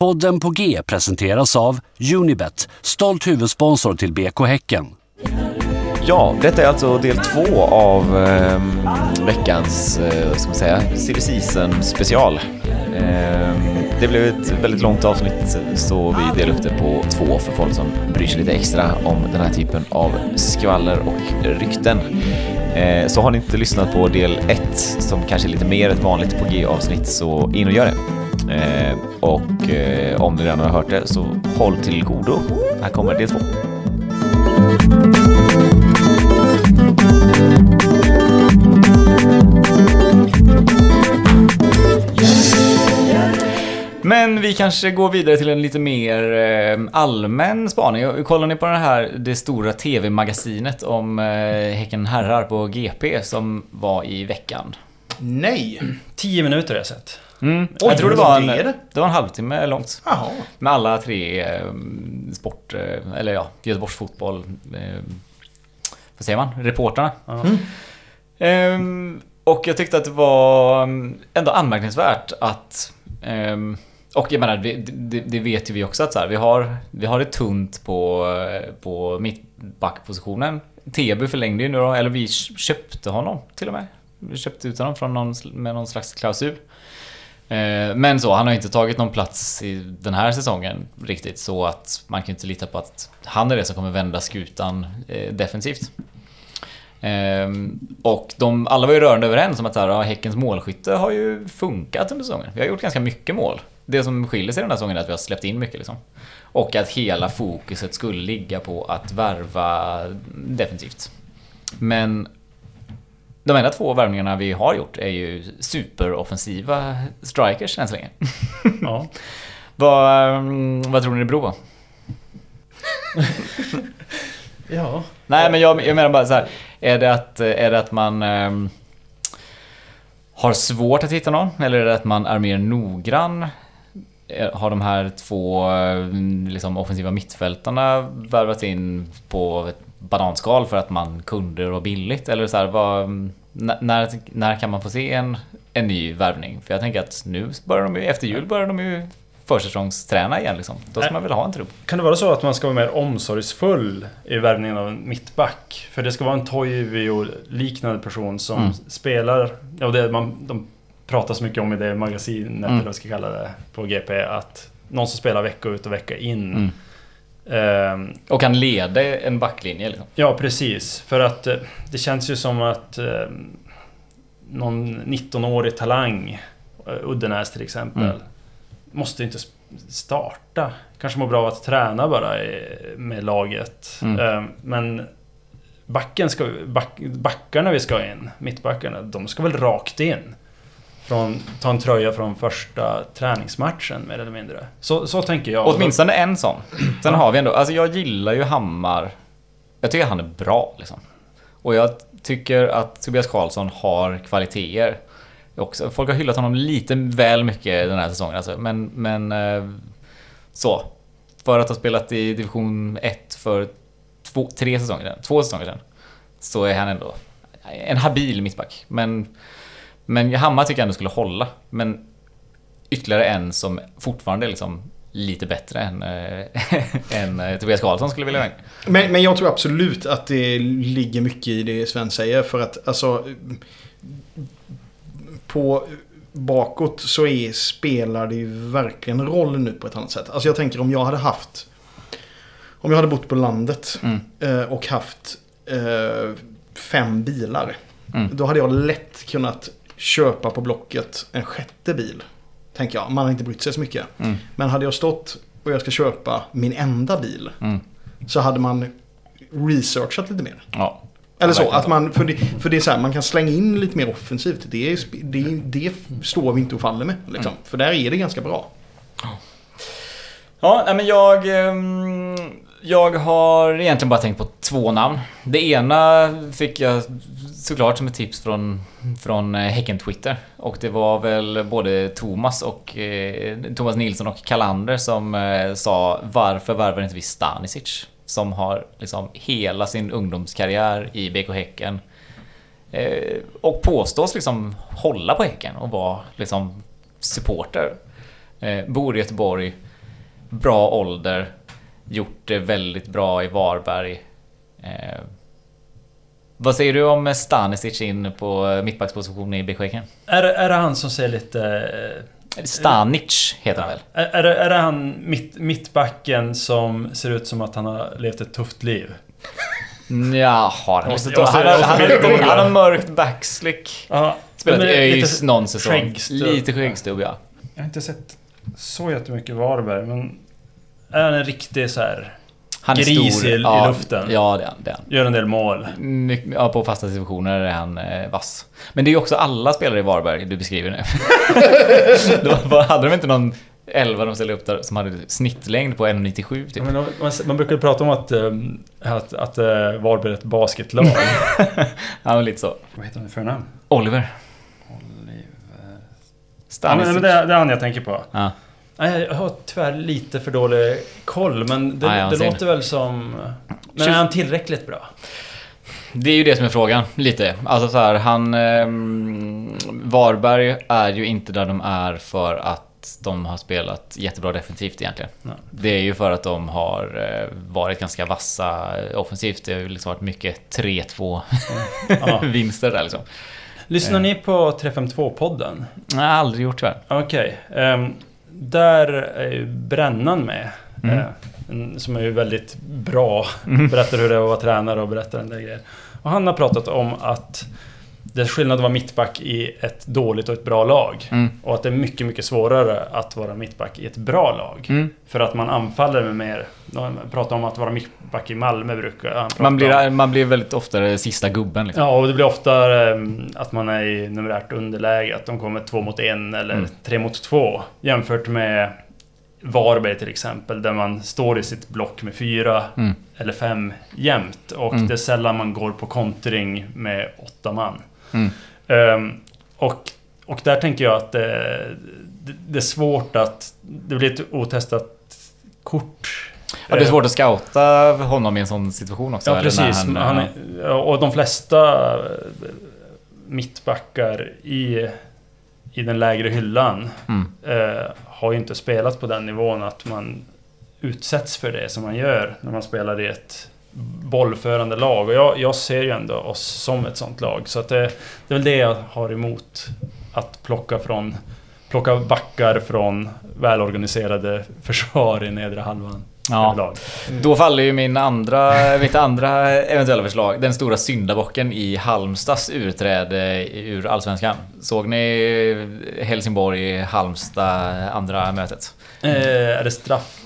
Podden på G presenteras av Unibet, stolt huvudsponsor till BK Häcken. Ja, detta är alltså del två av eh, veckans, eh, ska man säga, silly season special. Eh, det blev ett väldigt långt avsnitt så vi delar upp det på två för folk som bryr sig lite extra om den här typen av skvaller och rykten. Eh, så har ni inte lyssnat på del ett som kanske är lite mer ett vanligt på G-avsnitt så in och gör det. Eh, och eh, om ni redan har hört det så håll till godo. Här kommer del två. Men vi kanske går vidare till en lite mer eh, allmän spaning. Kollar ni på det här, det stora tv-magasinet om eh, Häcken herrar på GP som var i veckan? Nej! Tio minuter har jag sett. Mm. Oj, jag tror det var, en, det? var en halvtimme långt. Jaha. Med alla tre eh, sport, eller ja, Göteborgs fotboll, eh, vad säger man, reportrarna. Ja. Ehm, och jag tyckte att det var mm, ändå anmärkningsvärt att ehm, och jag menar, det, det, det vet ju vi också att så här, vi, har, vi har det tunt på, på mittbackpositionen. Teby förlängde ju nu då, eller vi köpte honom till och med. Vi köpte ut honom från någon, med någon slags klausul. Eh, men så, han har inte tagit någon plats i den här säsongen riktigt så att man kan inte lita på att han är det som kommer vända skutan eh, defensivt. Ehm, och de, alla var ju rörande överens om att så här, ja, Häckens målskytte har ju funkat under säsongen. Vi har gjort ganska mycket mål. Det som skiljer sig den här säsongen är att vi har släppt in mycket liksom. Och att hela fokuset skulle ligga på att värva defensivt. Men de enda två värvningarna vi har gjort är ju superoffensiva strikers än så länge. Ja. vad, mm, vad tror ni det beror på? ja. Nej men jag, jag menar bara så här. Är det att, är det att man ehm, har svårt att hitta någon? Eller är det att man är mer noggrann? Eh, Har de här två eh, liksom, offensiva mittfältarna värvat in på ett bananskal för att man kunde och billigt? Eller så här, vad, n- när, när kan man få se en, en ny värvning? För jag tänker att nu börjar de ju, efter jul börjar de ju försäsongsträna igen liksom. Då ska man väl ha en trupp. Kan det vara så att man ska vara mer omsorgsfull i värvningen av en mittback? För det ska vara en Toivio-liknande person som Mm. spelar... Ja, det man, de pratar så mycket om i det magasinet, Mm. eller vad ska kalla det, på GP, att någon som spelar vecka ut och vecka in. Mm. Ehm, Och kan leda en backlinje liksom. Ja, precis. För att eh, det känns ju som att eh, någon 19-årig talang, eh, Uddenäs till exempel, Mm. måste inte starta. Kanske mår bra av att träna bara i- med laget. Mm. Eh, men backen ska, back, backarna vi ska in, mittbackarna, de ska väl rakt in. Från, ta en tröja från första träningsmatchen mer eller mindre. Så, så tänker jag. Åtminstone en sån. Sen har vi ändå, alltså jag gillar ju Hammar. Jag tycker han är bra liksom. Och jag tycker att Tobias Karlsson har kvaliteter. Också. Folk har hyllat honom lite väl mycket den här säsongen alltså. Men, men eh, så. För att ha spelat i division 1 för två, tre säsonger sedan, två säsonger sedan. Så är han ändå en habil mittback. Men, men Hammar tycker jag ändå skulle hålla. Men ytterligare en som fortfarande är liksom lite bättre än, äh, än eh, Tobias Karlsson skulle vilja. Men, men jag tror absolut att det ligger mycket i det Sven säger. För att alltså... På bakåt så är, spelar det ju verkligen roll nu på ett annat sätt. Alltså jag tänker om jag hade haft... Om jag hade bott på landet Mm. eh, och haft eh, fem bilar. Mm. Då hade jag lätt kunnat köpa på Blocket en sjätte bil. Tänker jag. Man har inte brytt sig så mycket. Mm. Men hade jag stått och jag ska köpa min enda bil. Mm. Så hade man researchat lite mer. Ja. Eller så, att man, för det, för det är så här, man kan slänga in lite mer offensivt. Det, det, det står vi inte och faller med. Liksom. Mm. För där är det ganska bra. Ja, men jag... Jag har egentligen bara tänkt på två namn. Det ena fick jag såklart som ett tips från, från eh, Häcken-Twitter. Och det var väl både Thomas och eh, Thomas Nilsson och Kalander som eh, sa varför värvar inte vi Stanisic? Som har liksom hela sin ungdomskarriär i BK Häcken. Eh, och påstås liksom hålla på Häcken och vara liksom supporter. Eh, bor i Göteborg. bra ålder, gjort det väldigt bra i Varberg. Eh, vad säger du om Stanisic in på mittbacksposition i BK? Är, är det han som ser lite... eh, Stanic heter han väl? Är, är, är det han mitt, mittbacken som ser ut som att han har levt ett tufft liv? Jaha, han, måste- måste- han, har- han, har- han har mörkt backslick. Ja, Spelat i ÖIS någon säsong. skäggstubb. Lite skäggstubb ja. Jag har inte sett så jättemycket Varberg, men... Är han en riktig så här... Han är Gris stor. i- i ja, luften. Ja, det är han. Det är han. Gör en del mål. Mycket, ja, på fasta situationer är han eh, vass. Men det är ju också alla spelare i Varberg du beskriver nu. Då hade de inte någon 11 de ställde upp där som hade snittlängd på 1,97 typ? Ja, men man, man brukar ju prata om att, ehm, att, att eh, Varberg är ett basketlag. Han var lite så. Vad heter han för namn? Oliver. Ja, Stanisic. men, men det, är- det är han jag tänker på. Ja. Nej, jag har tyvärr lite för dålig koll, men det, Nej, det låter väl som... Men är han tillräckligt bra? Det är ju det som är frågan, lite. Alltså så här, han... ehm, Varberg är ju inte där de är för att de har spelat jättebra defensivt egentligen. Nej. Det är ju för att de har eh, varit ganska vassa offensivt. Det har ju liksom varit mycket 3-2 Ja. vinster där liksom. Lyssnar ni på 352-podden? Nej, aldrig gjort tyvärr. Okej. ehm, där är ju Brännan med. Mm. eh, som är ju väldigt bra. Berättar hur det är att vara tränare och berättar en del grejer. Och han har pratat om att det är skillnad att vara mittback i ett dåligt och ett bra lag. Mm. Och att det är mycket, mycket svårare att vara mittback i ett bra lag. Mm. För att man anfaller med mer... Man pratar om att vara mittback i Malmö brukar Man, om. blir, man blir väldigt ofta sista gubben liksom. Ja, och det blir ofta ehm, att man är i numerärt underläge. Att de kommer två mot en eller Mm. tre mot två. Jämfört med Varberg till exempel, där man står i sitt block med fyra Mm. eller fem jämt. Och Mm. det är sällan man går på kontring med åtta man. Mm. Ehm, och, och där tänker jag att det, det, det är svårt att... Det blir ett otestat kort. Ja, det är svårt att scouta honom i en sån situation också. Ja, precis. han, Han, är, och de flesta eh, mittbackar i, i den lägre hyllan Mm. eh, har ju inte spelat på den nivån att man utsätts för det som man gör när man spelar i ett bollförande lag. Och jag, jag ser ju ändå oss som ett sånt lag. Så att det, det är väl det jag har emot att plocka från Plocka backar från välorganiserade försvar i nedre halvan. Ja. överlag. Då faller ju min andra, mitt andra eventuella förslag. Den stora syndabocken i Halmstads urträde ur Allsvenskan. Såg ni Helsingborg-Halmstad andra mötet? Eh, är det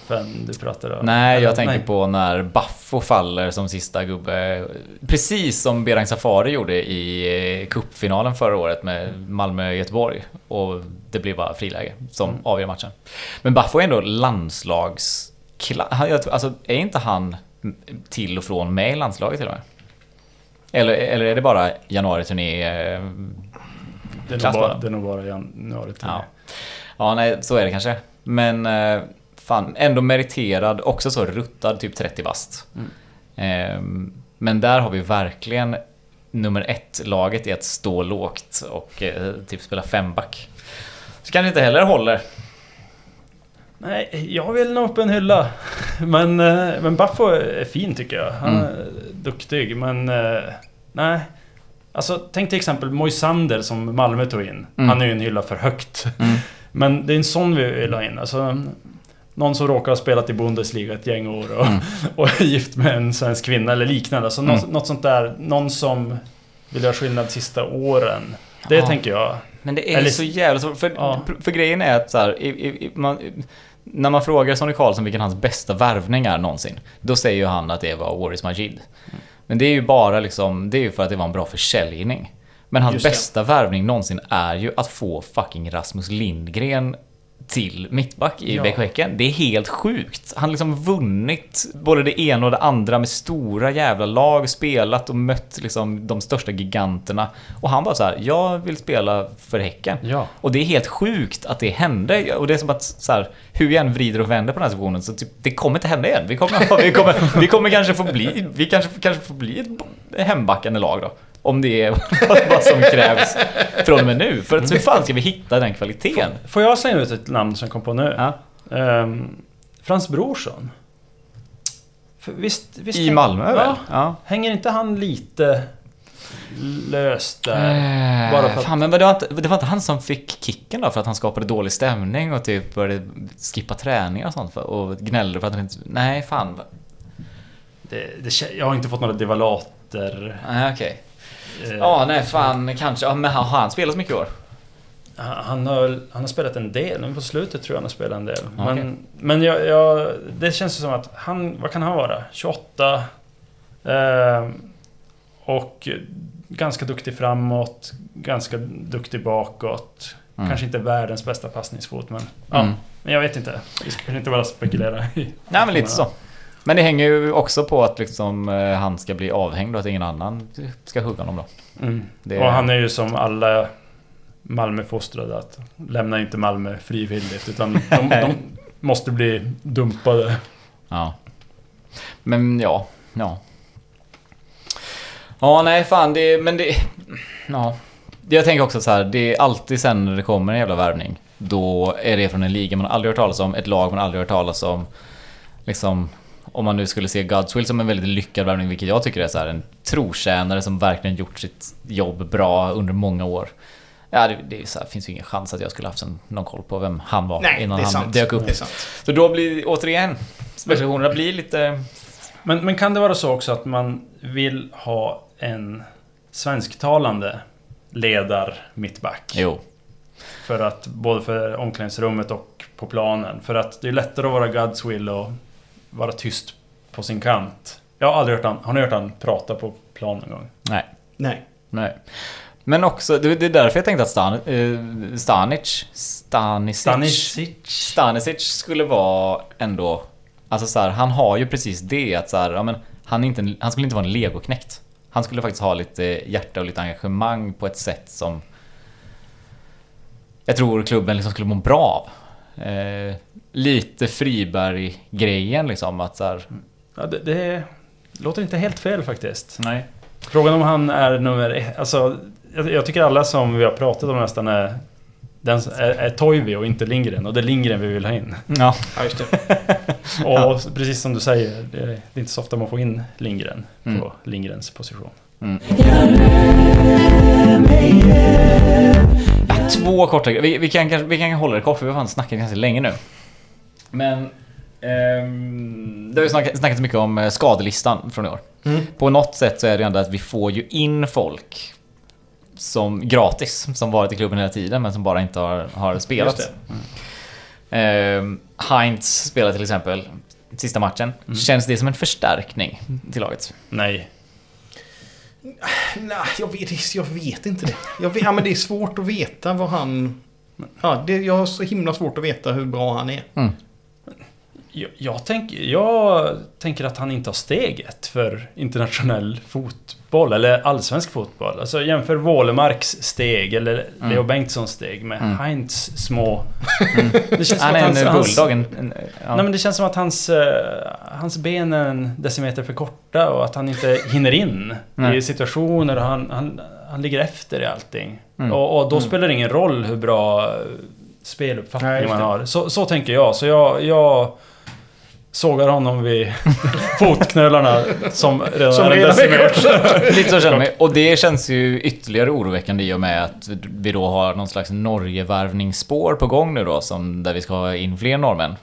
straffen du pratar om? Nej, Eller- jag tänker nej. på när Baffo faller som sista gubbe. Precis som Berang Safari gjorde i eh, cupfinalen förra året med Malmö-Göteborg. Och det blev bara friläge som Mm. avgör matchen. Men Baffo är ändå landslags... Alltså, är inte han till och från med i landslaget till och med? Eller, eller är det bara januari-turné? eh, Det är, bara, det är nog bara januari till Ja. ja, nej, så är det kanske. Men eh, fan, ändå meriterad, också så ruttad, typ 30 bast. Mm. Ehm, men där har vi verkligen nummer ett-laget i att stå lågt och eh, typ spela femback. Så kanske inte heller håller. Nej, jag vill nog upp en hylla. Men, eh, men Baffo är fin tycker jag. Han Mm. är duktig, men... eh, Nej. Alltså, tänk till exempel Moisander som Malmö tog in. Mm. Han är ju en hylla för högt. Mm. Men det är en sån vi vill ha in. Alltså, någon som råkar ha spelat i Bundesliga ett gäng år och, Mm. och är gift med en svensk kvinna eller liknande. Något, Mm. något sånt där. Någon som vill göra skillnad sista åren. Det Ja. tänker jag. Men det är Eller- så jävla svårt. För, Ja. för grejen är att så här, i, i, man, när man frågar Sonny Karlsson vilken hans bästa värvning är någonsin, då säger ju han att det var Waris Majid. Men det är ju bara liksom, det är ju för att det var en bra försäljning. Men hans Just det. bästa värvning någonsin är ju att få fucking Rasmus Lindgren till mittback i Ja. BK Häcken. Det är helt sjukt. Han har liksom vunnit både det ena och det andra med stora jävla lag, spelat och mött liksom de största giganterna. Och han bara så här, jag vill spela för Häcken. Ja. Och det är helt sjukt att det hände. Och det är som att så här, hur vi än vrider och vänder på den här situationen så typ, det kommer inte hända igen. Vi kommer, vi kommer, vi kommer kanske få bli, vi kanske, kanske får bli ett hembackande lag då. Om det är vad som krävs från och med nu. För att hur fan ska vi hitta den kvaliteten? Får jag slänga ut ett namn som kom på nu? Ja. Ehm, Frans Brorsson? För visst, visst I Malmö väl? Ja. Ja. Hänger inte han lite löst där? Eh, Bara för att- Fan, men det var, inte, det var inte han som fick kicken då för att han skapade dålig stämning och typ började skippa träningar och sånt för, och gnällde för att han inte... Nej, fan. Det, det, jag har inte fått några devalater. Nej, okej. Eh, Ja, nej fan, kanske. Ja, men har han spelat så mycket i år? Han har, han har spelat en del, nu på slutet tror jag han har spelat en del. Ja, Men, men jag, jag, det känns som att han, vad kan han vara? 28? Eh, och ganska duktig framåt, ganska duktig bakåt. Mm. Kanske inte världens bästa passningsfot men... Ja, Mm. men jag vet inte. Vi ska kanske inte bara spekulera i... Nej, men lite så. Men det hänger ju också på att liksom, eh, han ska bli avhängd och att ingen annan ska hugga honom då. Mm. Det- Och han är ju som alla Malmöfostrade att lämna inte Malmö frivilligt utan de, de måste bli dumpade. Ja. Men ja, ja. Ja, nej fan det, men det... Ja. Jag tänker också så här, det är alltid sen när det kommer en jävla värvning. Då är det från en liga man aldrig hört talas om, ett lag man aldrig hört talas om. Liksom, om man nu skulle se Godswill som en väldigt lyckad värvning, vilket jag tycker är så här, en trotjänare som verkligen gjort sitt jobb bra under många år. Ja, det, det är så här, finns ju ingen chans att jag skulle haft en- någon koll på vem han var Nej, innan han sant. dök upp. Det är sant. Så då blir återigen spekulationerna blir lite... Men, men kan det vara så också att man vill ha en svensktalande ledar mittback? Jo. För att, både för omklädningsrummet och på planen. För att det är lättare att vara Godswill och vara tyst på sin kant. Jag har aldrig hört han, har ni hört han prata på plan någon gång? Nej. Nej. Nej. Men också, det är därför jag tänkte att Stan, eh, Stanic, Stanisic, Stanisic? Stanisic skulle vara ändå... Alltså så här, han har ju precis det att så här, ja, men han, inte, han skulle inte vara en legoknäckt. Han skulle faktiskt ha lite hjärta och lite engagemang på ett sätt som jag tror klubben liksom skulle må bra av. Eh, lite Friberg-grejen liksom att så här, Ja, det, det låter inte helt fel faktiskt. nej. Frågan om han är nummer ett. Alltså, jag, jag tycker alla som vi har pratat om nästan är, den, är, är Toivi och inte Lindgren. Och det är Lindgren vi vill ha in. Ja. Ja, just det. Och precis som du säger, det är, det är inte så ofta man får in Lindgren Mm. på Lindgrens position. Två korta vi, vi, kan, kanske- vi kan hålla det kort för vi har fan snackat ganska länge nu. Men... ehm, det har ju snackat, snackats mycket om eh, skadelistan från i år. Mm. På något sätt så är det ändå att vi får ju in folk som gratis, som varit i klubben hela tiden men som bara inte har, har spelat. Just Ehm, Heinz spelar till exempel sista matchen. Känns det som en förstärkning till laget? Nej. Nej, jag vet, jag vet inte det. Jag vet, ja, men det är svårt att veta vad han... Ja, det, jag har så himla svårt att veta hur bra han är. Jag, jag, tänk, jag tänker att han inte har steget för internationell fotboll, eller allsvensk fotboll. Alltså jämför Wålemarks steg, eller Leo Bengtssons steg, med Mm. Heinz små... Det känns Han är hans- en bulldog. En, en, ja. Nej men det känns som att hans, eh, hans ben är en decimeter för korta och att han inte hinner in i situationer och han, han, han ligger efter i allting. Mm. Och, och då spelar det ingen roll hur bra eh, speluppfattning Nej, man har. Så, så tänker jag. Så jag, jag sågar honom vid fotknölarna som redan Som är en redan är decimeter. Lite så känner jag mig. Och det känns ju ytterligare oroväckande i och med att vi då har någon slags Norge-värvningsspår på gång nu då, som, där vi ska ha in fler norrmän.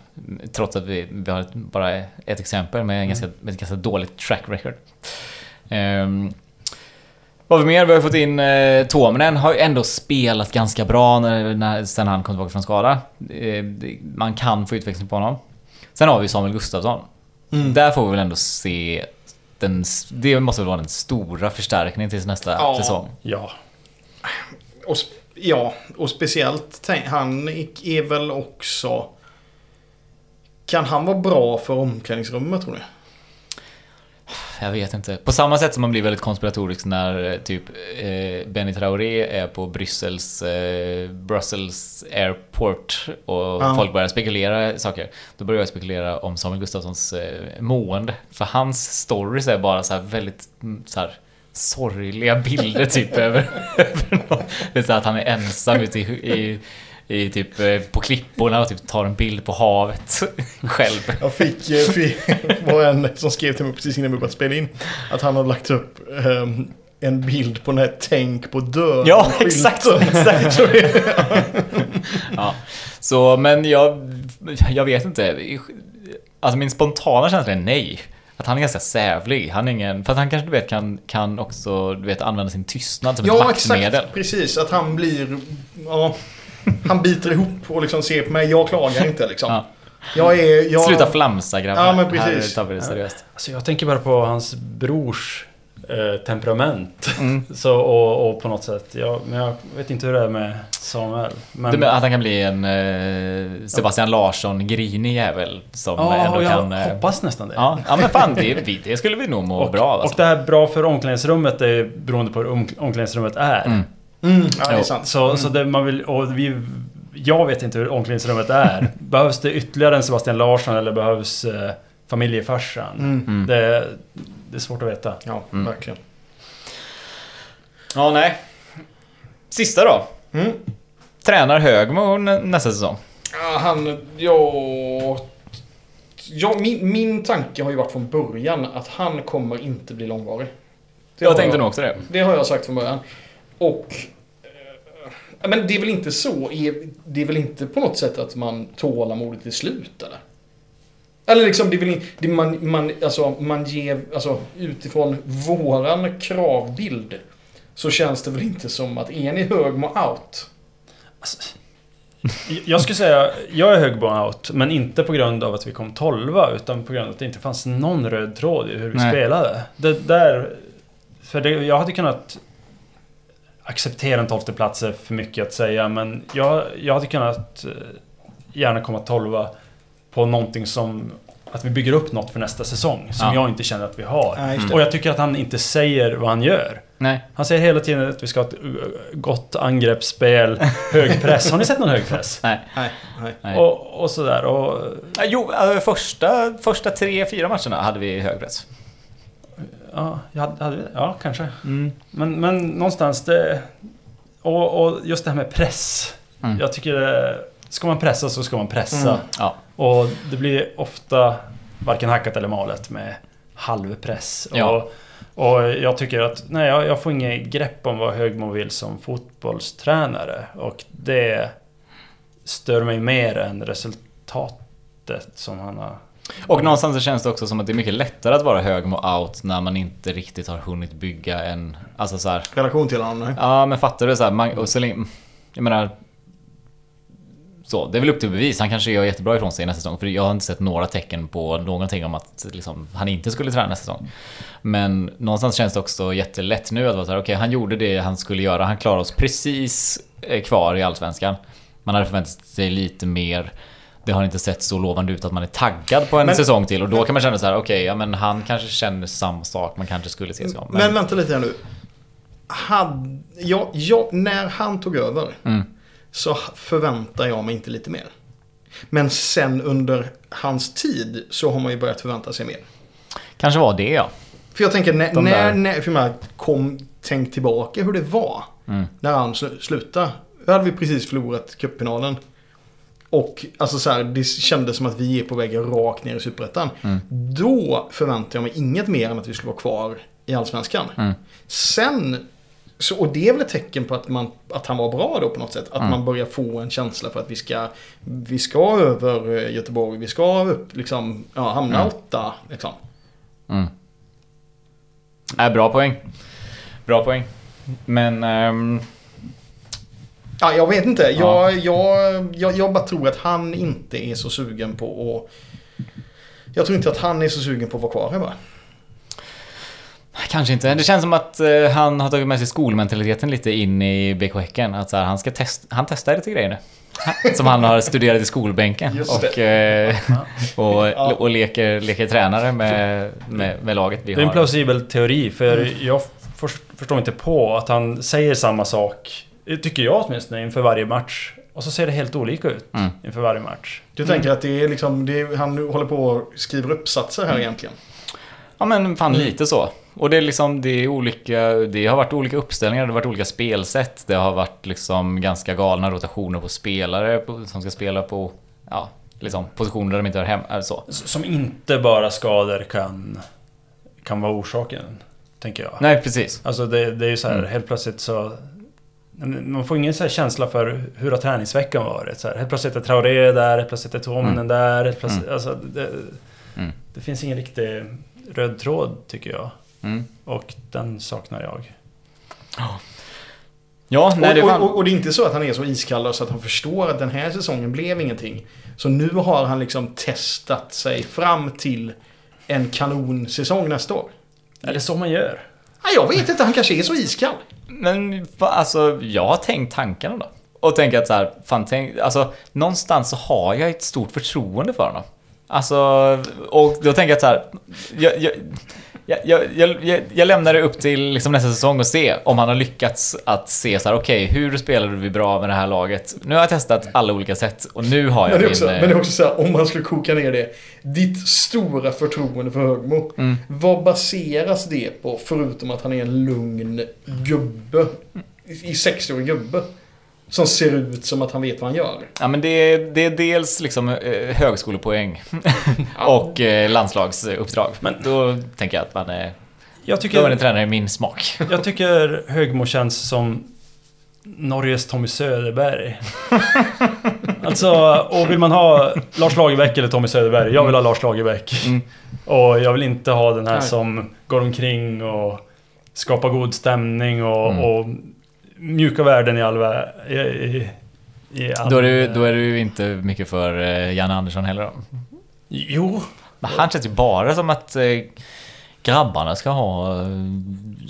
Trots att vi, vi har ett, bara ett exempel med, en ganska, med ett ganska dåligt track record. Um, vad har vi mer? Vi har fått in eh, Tuominen, har ju ändå spelat ganska bra när, när, sen han kom tillbaka från skada. Eh, man kan få utväxling på honom. Sen har vi Samuel Gustafsson. Mm. Där får vi väl ändå se den, det måste väl vara den stora förstärkningen till nästa Ja. säsong. Ja. Och, ja, och speciellt tänk, han är väl också... Kan han vara bra för omklädningsrummet tror ni? Jag vet inte. På samma sätt som man blir väldigt konspiratorisk när eh, typ eh, Benny Traoré är på Bryssels eh, Brussels Airport och Ja. folk börjar spekulera saker. Då börjar jag spekulera om Samuel Gustafssons eh, mående. För hans stories är bara så väldigt mm, så här, sorgliga bilder typ över, över någon. Det är så att han är ensam ute i, i i typ eh, på klipporna och typ tar en bild på havet själv. Jag fick, eh, fick var en som skrev till mig precis innan vi började spela in. Att han hade lagt upp ehm, en bild på den här tänk på döden. Ja, exakt. Exakt ja. Så, men jag, jag vet inte. Alltså min spontana känsla är nej. Att han är ganska sävlig. Han är ingen... För att han kanske du vet kan, kan också du vet, använda sin tystnad som ett Ja, maktmedel. exakt. Precis. Att han blir... Ja, han biter ihop och liksom ser på mig. Jag klagar inte liksom. Ja. Jag är... Jag, Sluta flamsa grabbar. Ja, men precis. Här tar vi det seriöst. Alltså jag tänker bara på hans brors eh, temperament. Mm. Så, och, och på något sätt, jag, men jag vet inte hur det är med Samuel. Men, Du menar att han kan bli en eh, Sebastian Larsson-grinig jävel som ja, ändå och jag kan... eh, hoppas nästan det. Ja, ja men fan det, det skulle vi nog må och, bra av. och Alltså. det här bra för omklädningsrummet är beroende på hur om- omklädningsrummet är. Mm. Mm, ja, det är sant. Så, så det man vill, och vi, jag vet inte hur omklädningsrummet är. behövs det ytterligare en Sebastian Larsson eller behövs eh, familjefarsan? Mm. Mm. Det, det är svårt att veta. Ja, Mm. verkligen. Ja, nej. Sista då. Mm. Tränar Högmo nä- nästa säsong? Ja, han... Ja... Ja, min, min tanke har ju varit från början att han kommer inte bli långvarig. Det Jag har tänkte nog också det. Det har jag sagt från början. Och... eh, Men det är väl inte så. är- Det är väl inte på något sätt att man tålamodigt till slut, eller? Eller liksom, det är väl in- det man, man, alltså, man ger, alltså utifrån våran kravbild så känns det väl inte som att är ni Högmo out? Alltså, jag skulle säga, jag är hög out, men inte på grund av att vi kom 12 utan på grund av att det inte fanns någon röd tråd i hur vi Nej. spelade. Det där... För det, jag hade kunnat acceptera en tolfte plats är för mycket att säga, men jag, jag hade kunnat eh, gärna komma 12 på någonting som... Att vi bygger upp något för nästa säsong, som Ja. jag inte känner att vi har. Just det. Och jag tycker att han inte säger vad han gör. Nej. Han säger hela tiden att vi ska ha ett uh, gott angreppsspel, hög press. Har ni sett någon hög press? Nej. Nej, nej. Och, och sådär. Och, Ja, Jo, alltså, första, första tre, fyra matcherna hade vi hög press. Ja, jag hade, hade? Ja, kanske. Men, men någonstans det... Och, och just det här med press. Mm. Jag tycker det, Ska man pressa så ska man pressa. Mm. Ja. Och det blir ofta varken hackat eller malet med halvpress. Ja. Och, och jag tycker att nej, jag, jag får inget grepp om vad Högmo vill som fotbollstränare. Och det stör mig mer än resultatet som han har... Och någonstans så känns det också som att det är mycket lättare att vara hög med out när man inte riktigt har hunnit bygga en... Alltså så här, Relation till honom, nej. Ja, men fattar du? Så här, man, och så länge, jag menar... Så, det är väl upp till bevis. Han kanske gör jättebra ifrån sig nästa säsong. För jag har inte sett några tecken på någonting om att liksom, han inte skulle träna nästa säsong. Men någonstans känns det också jättelätt nu att vara så här, okej, han gjorde det han skulle göra. Han klarade oss precis eh, kvar i Allsvenskan. Man hade förväntat sig lite mer. Det har inte sett så lovande ut att man är taggad på en Men- säsong till. Och då kan man känna så här, okej, ja men han kanske känner samma sak. Man kanske skulle se sig om. Men, vänta lite här nu. Hade, ja, ja, när han tog över Mm. så förväntar jag mig inte lite mer. Men sen under hans tid så har man ju börjat förvänta sig mer. Kanske var det ja. För jag tänker, när, när, när för mig, kom, tänk tillbaka hur det var. Mm. När han sl- slutade. Då hade vi precis förlorat cupfinalen. Och alltså så här, det kändes som att vi är på väg rakt ner i Superettan. Mm. Då förväntade jag mig inget mer än att vi skulle vara kvar i Allsvenskan. Mm. Sen, så, och det är väl ett tecken på att, man, att han var bra då på något sätt. Att Mm. man börjar få en känsla för att vi ska, vi ska över eh, Göteborg. Vi ska upp, liksom, ja, hamna Mm. åtta. Liksom. Mm. Äh, bra poäng. Bra poäng. Men... ehm, Ja, jag vet inte. Ja. Jag, jag, jag, jag bara tror att han inte är så sugen på att... Jag tror inte att han är så sugen på att vara kvar här bara. kanske inte. Det känns som att eh, han har tagit med sig skolmentaliteten lite in i BK Häcken. Att så här, han, ska test, han testar lite grejer nu. Som han har studerat i skolbänken. Och, eh, och, Ja. och leker, leker tränare med, med, med laget vi Det är en har. plausibel teori, för jag för, förstår inte på att han säger samma sak, tycker jag åtminstone, inför varje match. Och så ser det helt olika ut Mm. inför varje match. Du tänker att det är liksom, det är, han håller på och skriver uppsatser här egentligen. Ja men fan lite så. och det är liksom, det är olika, det har varit olika uppställningar, det har varit olika spelsätt. Det har varit liksom ganska galna rotationer på spelare på, som ska spela på, ja, liksom positioner där de inte hör hemma, så. Som inte bara skador kan, kan vara orsaken, tänker jag. Nej, precis. Alltså det, det är ju så här, Mm. helt plötsligt så... Man får ingen så här känsla för hur har träningsveckan varit. Så här, helt plötsligt är Traoré där, helt plötsligt är Tuominen Mm. där. Helt plötsligt, alltså, det, Mm. det finns ingen riktig röd tråd, tycker jag. Mm. Och den saknar jag. Ja, nej, och, och, och det är inte så att han är så iskall så att han förstår att den här säsongen blev ingenting. Så nu har han liksom testat sig fram till en kanonsäsong nästa år. Är det så man gör? Nej, jag vet inte, han kanske är så iskall. Men alltså, jag har tänkt tankarna då. Och tänkt att så här, fan tänk, alltså någonstans så har jag ett stort förtroende för honom. Alltså, och då tänker jag så här, jag, jag, jag, jag, jag, jag, lämnar det upp till liksom nästa säsong och se om han har lyckats att se så här, okej, hur spelade vi bra med det här laget? Nu har jag testat alla olika sätt och nu har jag Men det är min... också, eh, men det är också så här, om man skulle koka ner det. Ditt stora förtroende för Högmo. Mm. Vad baseras det på? Förutom att han är en lugn gubbe. I 60-årig gubbe. Som ser ut som att han vet vad han gör. Ja men det är, det är dels liksom eh, högskolepoäng och eh, landslagsuppdrag. Men då tänker jag att man är... Jag Då är tycker, en tränare i min smak. jag tycker Högmo känns som Norges Tommy Söderberg. alltså, och vill man ha Lars Lagerbäck eller Tommy Söderberg? Jag vill ha Lars Lagerbäck. Mm. Och jag vill inte ha den här Nej. som går omkring och skapar god stämning och, Mm. och mjuka värden i all vä- i, i, i all, Då är, du, då är du ju inte mycket för eh, Janne Andersson heller då. Jo, Men han känns ju bara som att eh, grabbarna ska ha...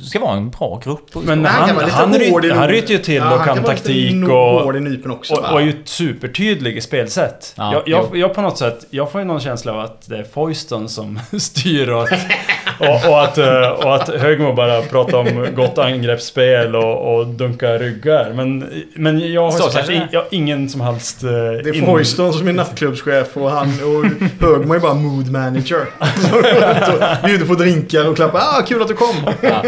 ska vara en bra grupp. och- Men han- han ryt- i han no- ryter ju till Ja, och han kan taktik och- och, va? och är ju supertydlig i spelsätt. Ja, jag, jag, jag på något sätt, jag får ju någon känsla av att det är Foyston som styr och att, och, och att, eh, och att Högmo bara pratar om gott angreppsspel och, och dunka ryggar. Men, men jag har Så sagt jag har ingen som helst... eh, Det är in- Foyston som är nattklubbschef och han och Högmo är bara mood manager. Bjuder på drinkar och klappar. Ah, kul att du kom. Ja.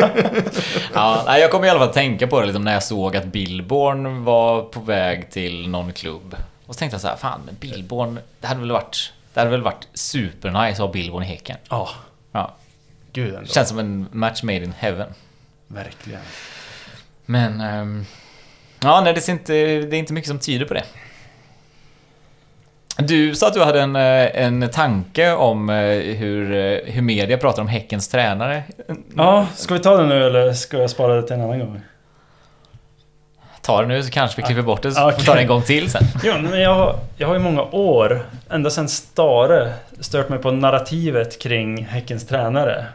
ja, nej, jag kommer i alla fall tänka på det liksom, när jag såg att Billborn var på väg till någon klubb. Och så tänkte jag så här, fan, men Billborn, det hade väl varit, det hade väl varit supernice att ha Billborn i Häcken. Ja, Ja, gud ändå. känns som en match made in heaven. Verkligen. Men... ehm, ja, nej, det, ser inte, det är inte mycket som tyder på det. Du sa att du hade en, eh, en tanke om eh, hur, eh, hur media pratar om Häckens tränare. Ja, ska vi ta det nu eller ska jag spara det till en annan gång? Ta det nu så kanske vi klipper bort det så Ah, får vi ta det en gång till sen. Jo, men jag, har- jag har i många år, ända sedan Stare, stört mig på narrativet kring Häckens tränare.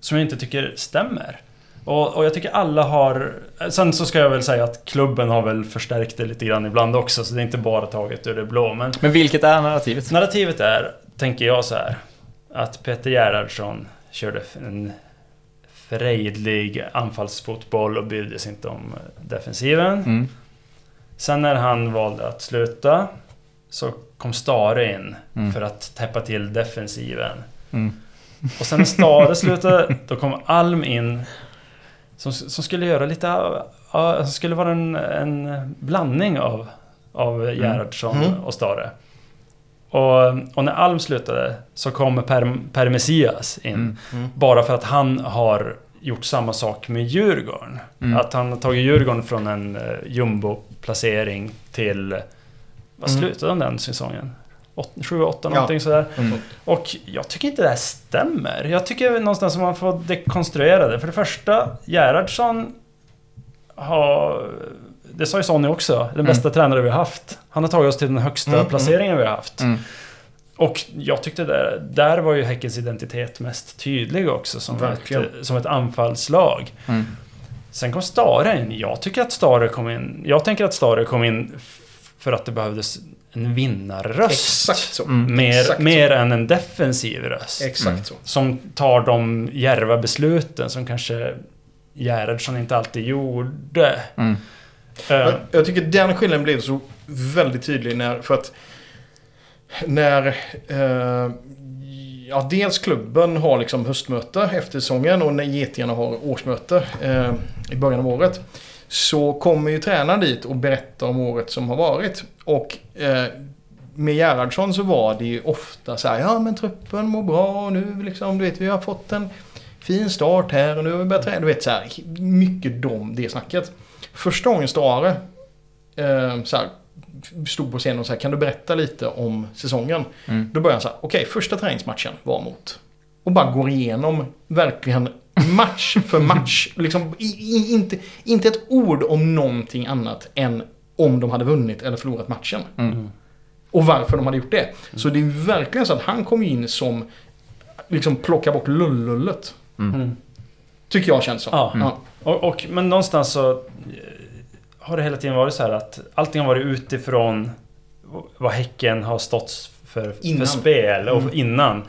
Som jag inte tycker stämmer. Och, och jag tycker alla har... Sen så ska jag väl säga att klubben har väl förstärkt det lite grann ibland också, så det är inte bara taget ur det blå. Men Men vilket är narrativet? narrativet är, tänker jag så här, att Peter Gerhardsson körde en frejdlig anfallsfotboll och brydde sig inte om defensiven. Mm. Sen när han valde att sluta så kom Stare in Mm. för att täppa till defensiven. Mm. Och sen när Stare slutade, då kom Alm in som, som skulle göra lite... Som skulle vara en, en blandning av, av Gerhardsson Mm. och Stare. Och, och när Alm slutade så kom Per, per Messias in. Mm. Mm. Bara för att han har gjort samma sak med Djurgården. Mm. Att han har tagit Djurgården från en uh, jumbo-placering till... Vad Mm. slutade han den säsongen? 7-8 Ja. någonting sådär. Mm. Och jag tycker inte det här stämmer. Jag tycker någonstans att man får dekonstruera det. För det första, Gerhardsson har... Det sa ju Sonny också. Den Mm. bästa tränare vi har haft. Han har tagit oss till den högsta Mm, placeringen vi har haft. Mm. Och jag tyckte där, där var ju Häckens identitet mest tydlig också som, Verkligen. ett, som ett anfallslag. Mm. Sen kom Stare in. Jag tycker att Stare kom in... Jag tänker att Stare kom in för att det behövdes en vinnarröst. Exakt så. Mm. Mer, Exakt så. mer än en defensiv röst. Exakt Mm. så. Som tar de djärva besluten som kanske Gerhardsson inte alltid gjorde. Mm. Eh, Jag, jag tycker den skillnaden blev så väldigt tydlig när, för att när... Eh, Ja, dels klubben har liksom höstmöte efter säsongen och när Getingarna har årsmöte eh, i början av året. Så kommer ju tränaren dit och berättar om året som har varit. Och eh, med Gerhardsson så var det ju ofta så här, ja men truppen mår bra och nu liksom, du vet, vi har fått en fin start här och nu har vi börjat träna. Du vet så här, mycket dom, det snacket. Första gången Stare eh, så här, stod på scenen och sa kan du berätta lite om säsongen? Mm. Då började han så här, okej första träningsmatchen var mot. Och bara går igenom verkligen match för match. liksom, i, i, inte, inte ett ord om någonting annat än om de hade vunnit eller förlorat matchen. Mm. Och varför de hade gjort det. Så det är verkligen så att han kom in som liksom plocka bort lullullet. Mm. Tycker jag känns som. Ja. Mm. Och, och, men någonstans så eh, har det hela tiden varit så här att allting har varit utifrån vad Häcken har stått för, för spel och Mm. innan.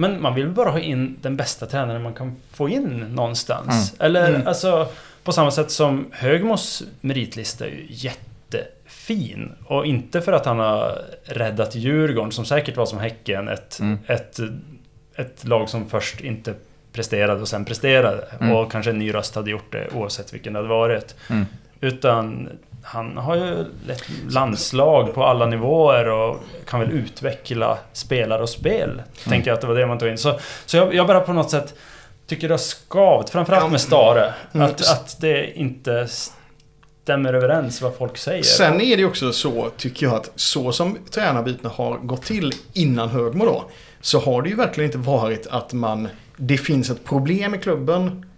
Men man vill bara ha in den bästa tränaren man kan få in någonstans. Mm. Eller Mm. alltså på samma sätt som Högmos meritlista är ju jättefin. Och inte för att han har räddat Djurgården som säkert var som Häcken. Ett, Mm. ett, ett lag som först inte presterade och sen presterade. Mm. Och kanske en ny röst hade gjort det oavsett vilken det hade varit. Mm. Utan han har ju lett landslag på alla nivåer och kan väl utveckla spelare och spel. Tänker jag att det var det man tog in. Så, så jag, jag bara på något sätt tycker det har skavt, framförallt med Stare, Mm. att, att det inte stämmer överens vad folk säger. Sen är det också så, tycker jag, att så som tränarbytena har gått till innan Högmo då, så har det ju verkligen inte varit att man, det finns ett problem i klubben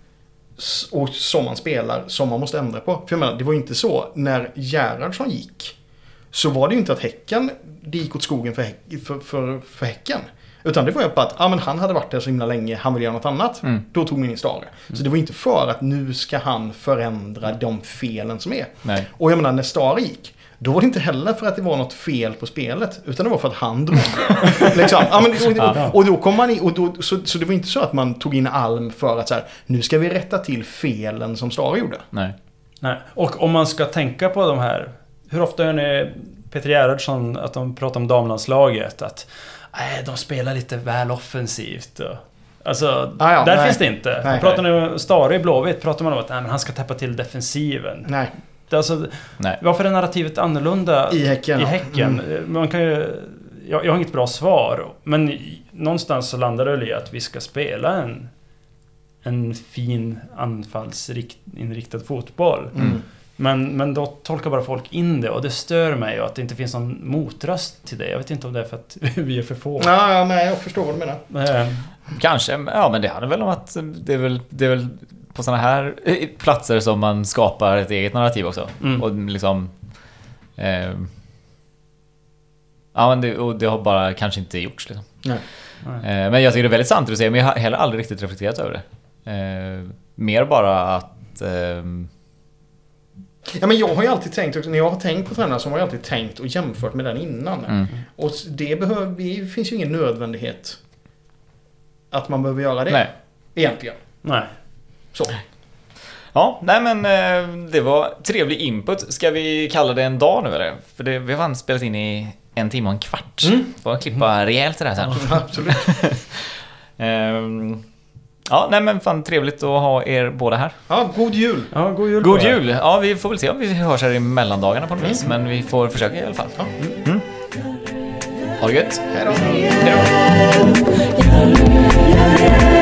och som man spelar som man måste ändra på. För jag menar, det var ju inte så när Gerhardsson gick, så var det ju inte att Häcken, det gick åt skogen för, häck, för, för, för Häcken. Utan det var ju bara att ah, men han hade varit där så himla länge, han vill göra något annat. Mm. Då tog man in Stare. Så det var inte för att nu ska han förändra de felen som är. Nej. Och jag menar när Stare gick. Då var det inte heller för att det var något fel på spelet. Utan det var för att han drog. liksom. ja, men, och, och, då kom man in. Och då, så, så det var inte så att man tog in Alm för att så här, nu ska vi rätta till felen som Stare gjorde. Nej. Nej. Och om man ska tänka på de här... Hur ofta hör ni Peter Gerhardsson att de pratar om damlandslaget? Att nej, de spelar lite väl offensivt. Och, alltså, Ah, ja, där nej. finns det inte. Nej. pratar ni om Stare i Blåvitt pratar man om att nej, men han ska täppa till defensiven. Nej, Alltså, Nej. varför är narrativet annorlunda i Häcken. i. Häcken? Mm. Man kan ju... Jag, jag har inget bra svar. Men någonstans så landar det i att vi ska spela en, en fin anfallsinriktad fotboll. Mm. Men, men då tolkar bara folk in det och det stör mig och att det inte finns någon motröst till det. Jag vet inte om det är för att vi är för få. Ja, ja, nej, jag förstår vad du menar. Eh, Kanske, ja men det handlar väl om att det är väl, det är väl på sådana här eh, platser som man skapar ett eget narrativ också. Mm. Och liksom... Eh, ja men det, och det har bara kanske inte gjorts liksom. Nej. Eh, men jag tycker det är väldigt sant att säga, men jag har heller aldrig riktigt reflekterat över det. Eh, mer bara att... ehm, Ja, men jag har ju alltid tänkt, när jag har tänkt på tränare så har jag alltid tänkt och jämfört med den innan. mm, Och det, behöver, det finns ju ingen nödvändighet att man behöver göra det. nej. Egentligen. nej. Så. Ja, nej men eh, det var trevlig input. Ska vi kalla det en dag nu eller? För det, vi har fan spelat in i en timme och en kvart. Mm. Får klippa rejält det där sen. Absolut. Ehm, ja, nej men fan trevligt att ha er båda här. Ja, god jul! Ja, god jul God jul! Ja, vi får väl se om vi hörs här i mellandagarna på något vis. Men vi får försöka i alla fall. Ja. Ha det gött! Hej då! Hej då!